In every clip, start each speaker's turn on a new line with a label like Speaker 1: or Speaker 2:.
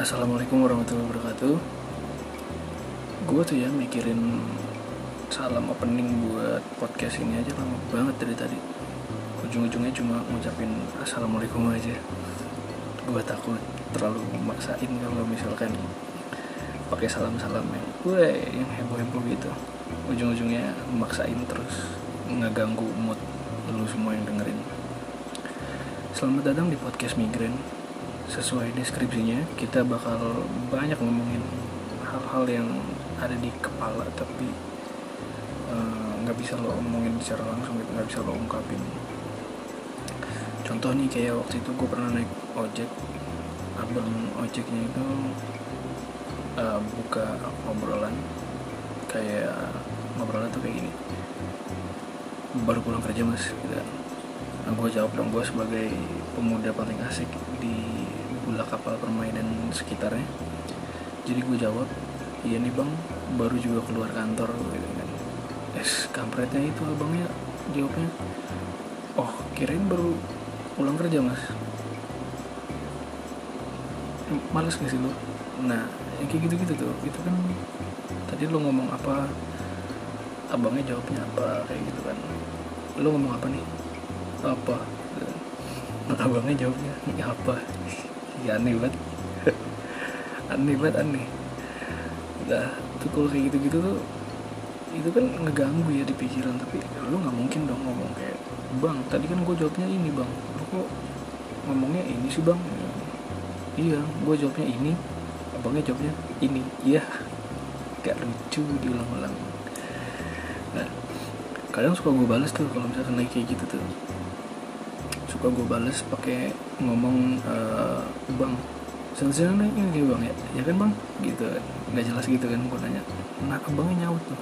Speaker 1: Assalamualaikum warahmatullahi wabarakatuh. Gue tuh ya mikirin salam opening buat podcast ini aja lama banget dari tadi. Ujung-ujungnya cuma ngucapin Assalamualaikum aja. Gue takut terlalu memaksain kalau misalkan pakai salam-salam yang gue yang heboh-heboh gitu. Ujung-ujungnya memaksain terus ngeganggu mood lu semua yang dengerin. Selamat datang di podcast Migren sesuai deskripsinya kita bakal banyak ngomongin hal-hal yang ada di kepala tapi eh, nggak uh, bisa lo omongin secara langsung gitu. Nggak bisa lo ungkapin. Contoh nih kayak waktu itu gue pernah naik ojek abang ojeknya itu uh, buka obrolan kayak ngobrolan tuh kayak gini. Baru pulang kerja mas gitu. Kan. nah, gue jawab dong gue sebagai pemuda paling asik di gula kapal permai dan sekitarnya. Jadi gue jawab iya nih bang. Baru juga keluar kantor gitu kan. Es kampretnya itu abangnya jawabnya oh kirain baru pulang kerja mas. Males gak sih lo nah yang kayak gitu-gitu tuh itu kan tadi lo ngomong apa? Abangnya jawabnya apa kayak gitu kan. Lo ngomong apa nih? Apa? Abangnya jawabnya ya apa ya aneh banget. Aneh banget aneh. Nah tuh kalau kayak gitu-gitu tuh itu kan ngeganggu ya di pikiran tapi lu nggak mungkin dong ngomong kayak bang tadi kan gue jawabnya ini bang. Lu kok ngomongnya ini sih bang? Ya, iya gue jawabnya ini abangnya jawabnya ini. Iya. Gak lucu diulang-ulang nah kadang suka gue balas tuh kalau misalkan lagi kayak gitu tuh suka gue balas pakai ngomong uh, bang selesai naik ini bang ya ya kan bang? Gitu nggak jelas gitu kan gue nanya. Nah abangnya nyaut tuh.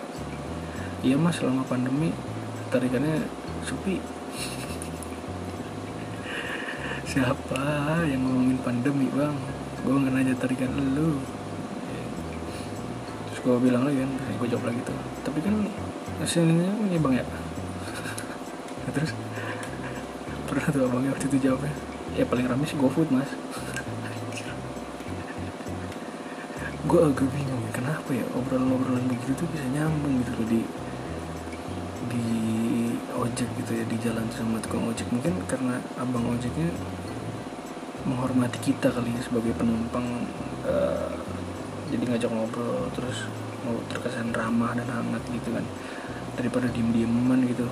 Speaker 1: Iya mas selama pandemi tarikannya sepi. Siapa yang ngomongin pandemi bang? Gue nggak nanya tarikan lu. Terus gue bilang lagi kan gue jawab lagi tuh. Tapi kan hasilnya ini bang ya? Terus pernah tuh abangnya waktu itu jawabnya. Ya paling rame sih GoFood mas. Gue agak bingung kenapa ya obrolan-obrolan begitu tuh bisa nyambung gitu loh di di ojek gitu ya di jalan sama tukang ojek. Mungkin karena abang ojeknya menghormati kita kali ya sebagai penumpang uh, jadi ngajak ngobrol terus mau terkesan ramah dan hangat gitu kan daripada diem-dieman gitu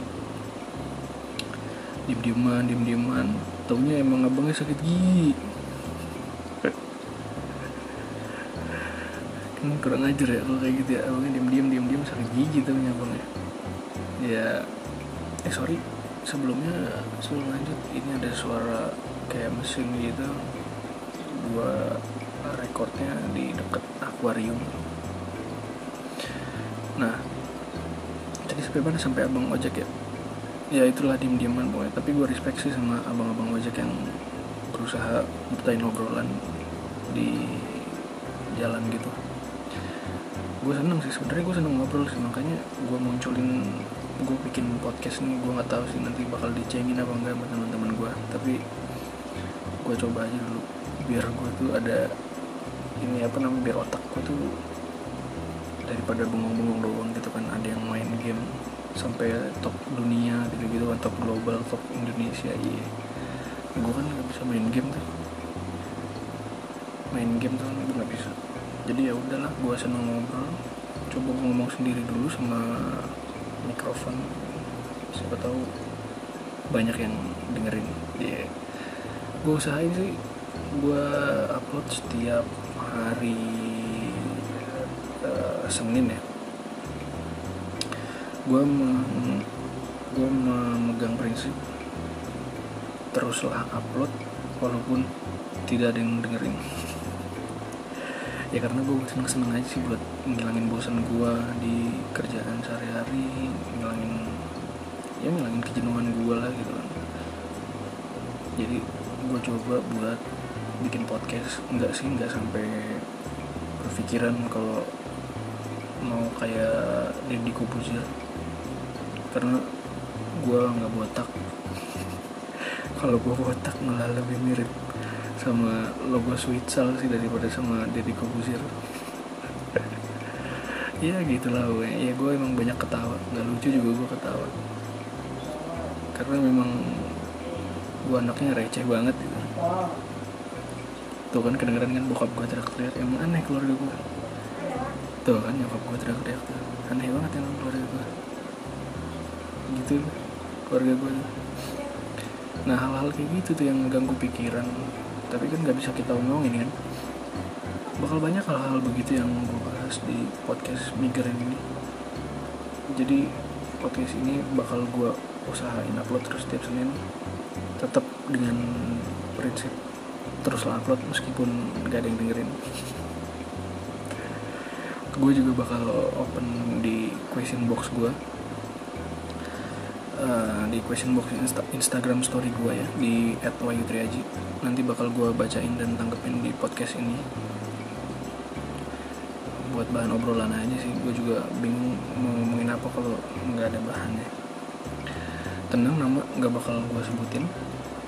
Speaker 1: diem-dieman diem-dieman. Taunya emang abangnya sakit gigi. Kan kurang ajar ya kalau kayak gitu ya. Abangnya diem-diem diem-diem sakit gigi taunya abangnya. Ya eh sorry. Sebelumnya sebelum lanjut ini ada suara kayak mesin gitu. Gua rekornya di deket akuarium. Nah tadi sampai mana? Sampai abang ojek ya ya itulah diem dieman pokoknya. Tapi gue respect sih sama abang-abang ojek yang berusaha bertain obrolan di jalan gitu. Gue seneng sih sebenarnya gue seneng ngobrol sih. Makanya gue munculin gue bikin podcast ini gue nggak tahu sih nanti bakal dicengin apa enggak sama teman-teman gue tapi gue coba aja dulu. Biar gue tuh ada ini apa namanya biar otak gue tuh daripada bengong-bengong doang gitu kan. Ada yang main game sampai top dunia gitu-gitu kan top global top Indonesia iya. Gue kan nggak bisa main game tuh. Main game tuh gue nggak bisa. Jadi ya udahlah gue seneng ngobrol. Coba gue ngomong sendiri dulu sama mikrofon. Siapa tahu banyak yang dengerin. Ya yeah. gue usahain sih gue upload setiap hari uh, Senin ya gue gue memegang prinsip teruslah upload walaupun tidak ada yang dengerin. Ya karena gue seneng seneng aja sih buat ngilangin bosan gue di kerjaan sehari-hari ngilangin ya ngilangin kejenuhan gue lah gitu kan. Jadi gue coba buat bikin podcast. Enggak sih enggak sampai berpikiran kalau mau kayak Deddy Kobuzer karena gue nggak botak. Kalau gue botak malah lebih mirip sama logo Switzal sih daripada sama Deddy Corbuzier ya gitulah gue ya gue emang banyak ketawa. Nggak lucu juga gue ketawa. Karena memang gue anaknya receh banget. Gitu tuh kan kedengeran kan bokap gue teriak-teriak. Emang aneh keluarga gue tuh kan nyokap gue teriak-teriak aneh banget emang keluarga gue gitu keluarga gue nah hal-hal kayak gitu tuh yang ganggu pikiran. Tapi kan nggak bisa kita omongin kan? Bakal banyak hal-hal begitu yang gue bahas di podcast migran ini. Jadi podcast ini bakal gue usahain upload terus setiap Senin. Tetap dengan prinsip teruslah upload meskipun gak ada yang dengerin. Gue juga bakal open di question box gue uh, di question box Insta Instagram story gue ya di @wayutriaji nanti bakal gue bacain dan tanggepin di podcast ini. Buat bahan obrolan aja sih gue juga bingung mau ngomongin apa kalau nggak ada bahannya. Tenang nama nggak bakal gue sebutin.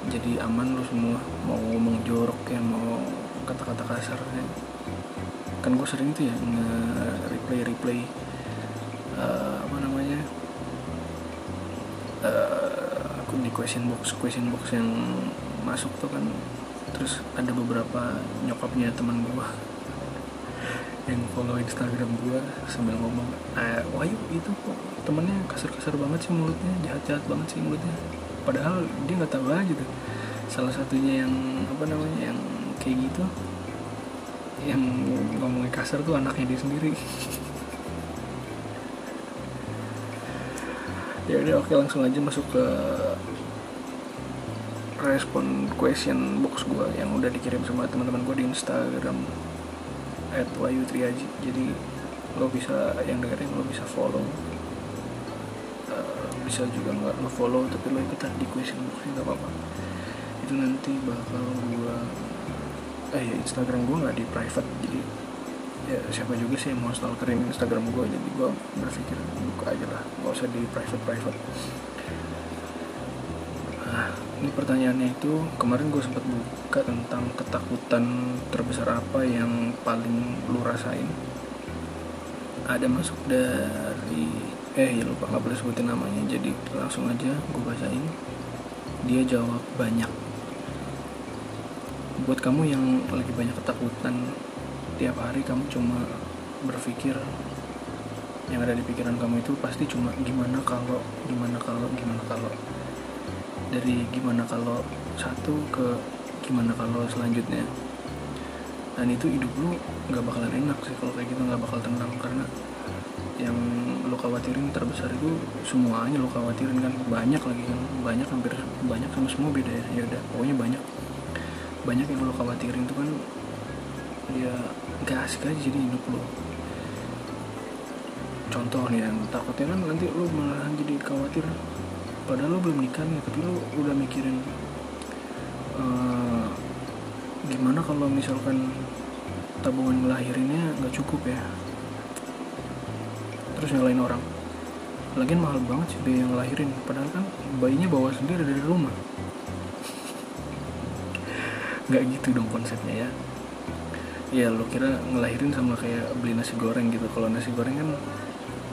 Speaker 1: Jadi aman lo semua mau ngomong jorok ya mau kata-kata kasar ya. kan gue sering tuh ya nge replay replay di question box question box yang masuk tuh kan. Terus ada beberapa nyokapnya teman gue yang follow Instagram gue sambil ngomong ah, Wahyu itu kok temennya kasar-kasar banget sih mulutnya jahat-jahat banget sih mulutnya. Padahal dia nggak tahu aja tuh. Salah satunya yang apa namanya yang kayak gitu yang ngomongnya kasar tuh anaknya dia sendiri. Ya udah oke langsung aja masuk ke respon question box gue yang udah dikirim sama teman-teman gue di Instagram at Wayu Triaji jadi lo bisa yang dengerin lo bisa follow. Uh, bisa juga nggak lo follow tapi lo ikutan di question box nggak apa-apa. Itu nanti bakal gua eh ya Instagram gua nggak di private jadi ya siapa juga sih yang mau stalkerin Instagram gua. Jadi gua berpikir buka aja lah nggak usah di private private ini pertanyaannya itu kemarin gue sempat buka tentang ketakutan terbesar apa yang paling lu rasain? Ada masuk dari eh ya lupa nggak boleh sebutin namanya. Jadi langsung aja gue bacain. Dia jawab banyak. Buat kamu yang lagi banyak ketakutan tiap hari kamu cuma berpikir yang ada di pikiran kamu itu pasti cuma gimana kalau gimana kalau gimana kalau dari gimana kalau satu ke gimana kalau selanjutnya. Dan itu hidup lu nggak bakalan enak sih kalau kayak gitu nggak bakal tenang. Karena yang lo khawatirin terbesar itu semuanya lo khawatirin kan. Banyak lagi kan banyak hampir banyak sama semua beda ya. Ya udah pokoknya banyak. Banyak yang lo khawatirin itu kan ya gak asik aja jadi hidup lo contoh nih yang takutnya kan nanti lo malahan jadi khawatir padahal lo belum nikah nih tapi lo udah mikirin uh, gimana kalau misalkan tabungan ngelahirinnya nggak cukup ya? Terus nyalain orang. Lagian mahal banget sih biaya ngelahirin. Padahal kan bayinya bawa sendiri dari rumah. Nggak gitu dong konsepnya ya. Ya lo kira ngelahirin sama kayak beli nasi goreng gitu. Kalau nasi goreng kan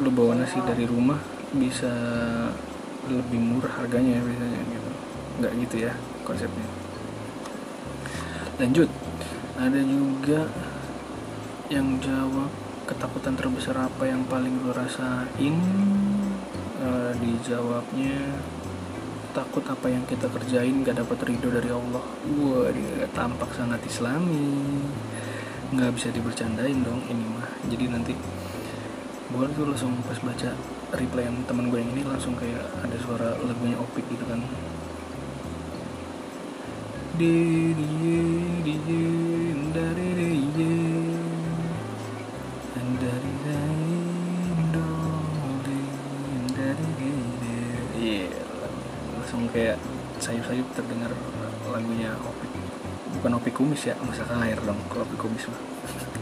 Speaker 1: lo bawa nasi dari rumah bisa lebih murah harganya biasanya gitu. Nggak gitu ya konsepnya. Lanjut. Ada juga yang jawab ketakutan terbesar apa yang paling lo rasain? E, dijawabnya takut apa yang kita kerjain gak dapat ridho dari Allah. Wah dia tampak sangat islami. Nggak bisa dibercandain dong ini mah. Jadi nanti gue tuh langsung pas baca reply yang teman gue yang ini langsung kayak ada suara lagunya opik gitu kan. Di di di dari di dari iya langsung kayak sayup-sayup terdengar lagunya opik. Bukan opik kumis ya masak air dong kalau opik kumis mah.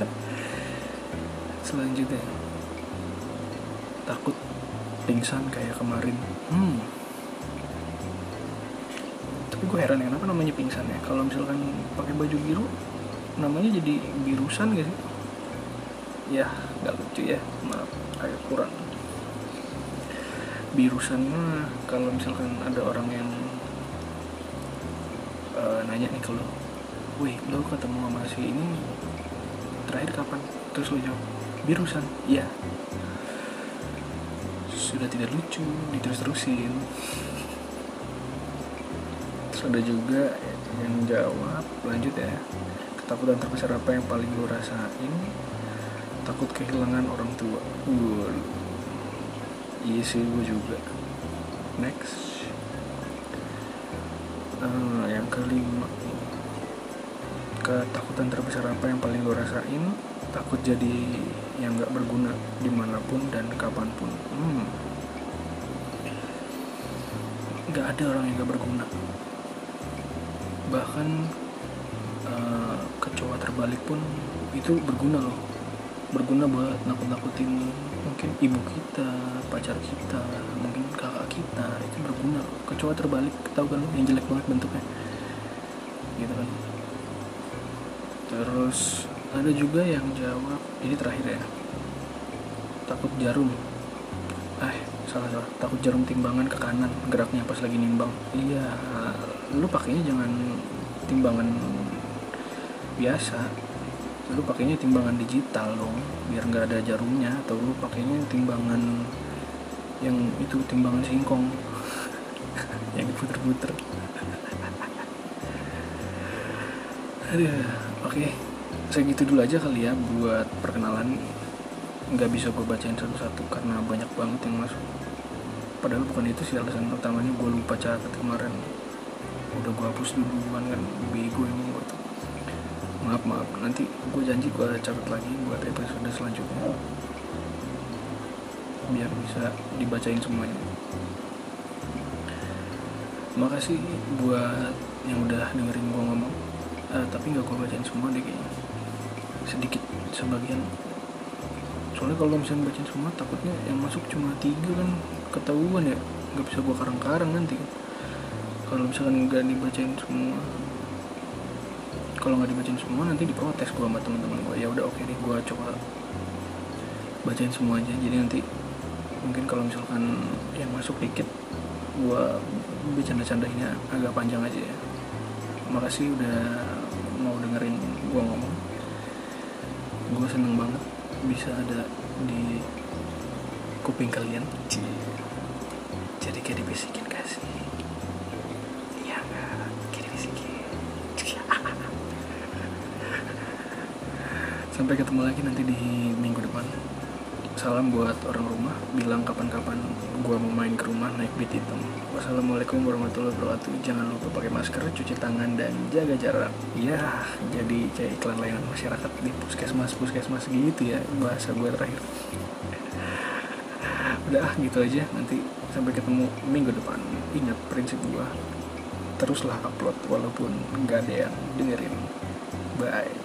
Speaker 1: Selanjutnya takut pingsan kayak kemarin. Hmm. Tapi gue heran ya kenapa namanya pingsan ya? Kalau misalkan pakai baju biru namanya jadi birusan gak sih? Ya nggak lucu ya. Maaf agak kurang. Birusan mah kalau misalkan ada orang yang uh, nanya nih lo wih lo ketemu sama si ini terakhir kapan? Terus lo jawab birusan. Iya sudah tidak lucu diterus-terusin. Terus ada juga yang jawab lanjut ya. Ketakutan terbesar apa yang paling lo rasain? Takut kehilangan orang tua. Uh, iya sih gue juga. Next. Uh, yang kelima ketakutan terbesar apa yang paling lo rasain? Takut jadi yang gak berguna di mana pun dan kapan pun. Hmm. gak ada orang yang gak berguna. Bahkan uh, kecoa terbalik pun itu berguna loh. Berguna buat nakut-nakutin mungkin ibu kita pacar kita mungkin kakak kita. Itu berguna kecoa terbalik tahu kan yang jelek banget bentuknya. Gitu kan terus ada juga yang jawab ini terakhir ya. Takut jarum. Eh salah salah. Takut jarum timbangan ke kanan geraknya pas lagi nimbang. Iya lu pakainya jangan timbangan biasa. Lu pakainya timbangan digital dong biar nggak ada jarumnya. Atau lu pakainya timbangan yang itu timbangan singkong. Yang diputer-puter. Aduh oke okay. gitu dulu aja kali ya buat perkenalan. Nggak bisa gue bacain satu-satu karena banyak banget yang masuk. Padahal bukan itu sih alasan utamanya gue lupa catat kemarin. Udah gue hapus duluan kan bego emang gue maaf maaf. Nanti gue janji gue catat lagi buat episode selanjutnya. Biar bisa dibacain semuanya. Makasih buat yang udah dengerin gue ngomong uh, tapi nggak gue bacain semua deh kayaknya. Sedikit sebagian. Soalnya kalau misalnya bacain semua takutnya yang masuk cuma tiga kan ketahuan ya. Nggak bisa gue karang-karang nanti kan. Kalau misalkan nggak dibacain semua kalau nggak dibacain semua nanti diprotes gue sama teman-teman gue ya udah oke okay nih gue coba bacain semua aja. Jadi nanti mungkin kalau misalkan yang masuk dikit gue bercanda-canda ini agak panjang aja ya. Makasih udah mau dengerin gue ngomong. Gue seneng banget bisa ada di kuping kalian. Jadi kayak dibisikin kasih iya nggak? Kayak dibisikin. Sampai ketemu lagi nanti di minggu depan salam buat orang rumah. Bilang kapan-kapan gua mau main ke rumah naik beat hitam. Wassalamualaikum warahmatullahi wabarakatuh. Jangan lupa pakai masker cuci tangan dan jaga jarak. Ya jadi kayak iklan layanan masyarakat di puskesmas puskesmas gitu ya bahasa gue terakhir. Udah gitu aja. Nanti sampai ketemu minggu depan. Ingat prinsip gua. Teruslah upload walaupun nggak ada yang dengerin. Bye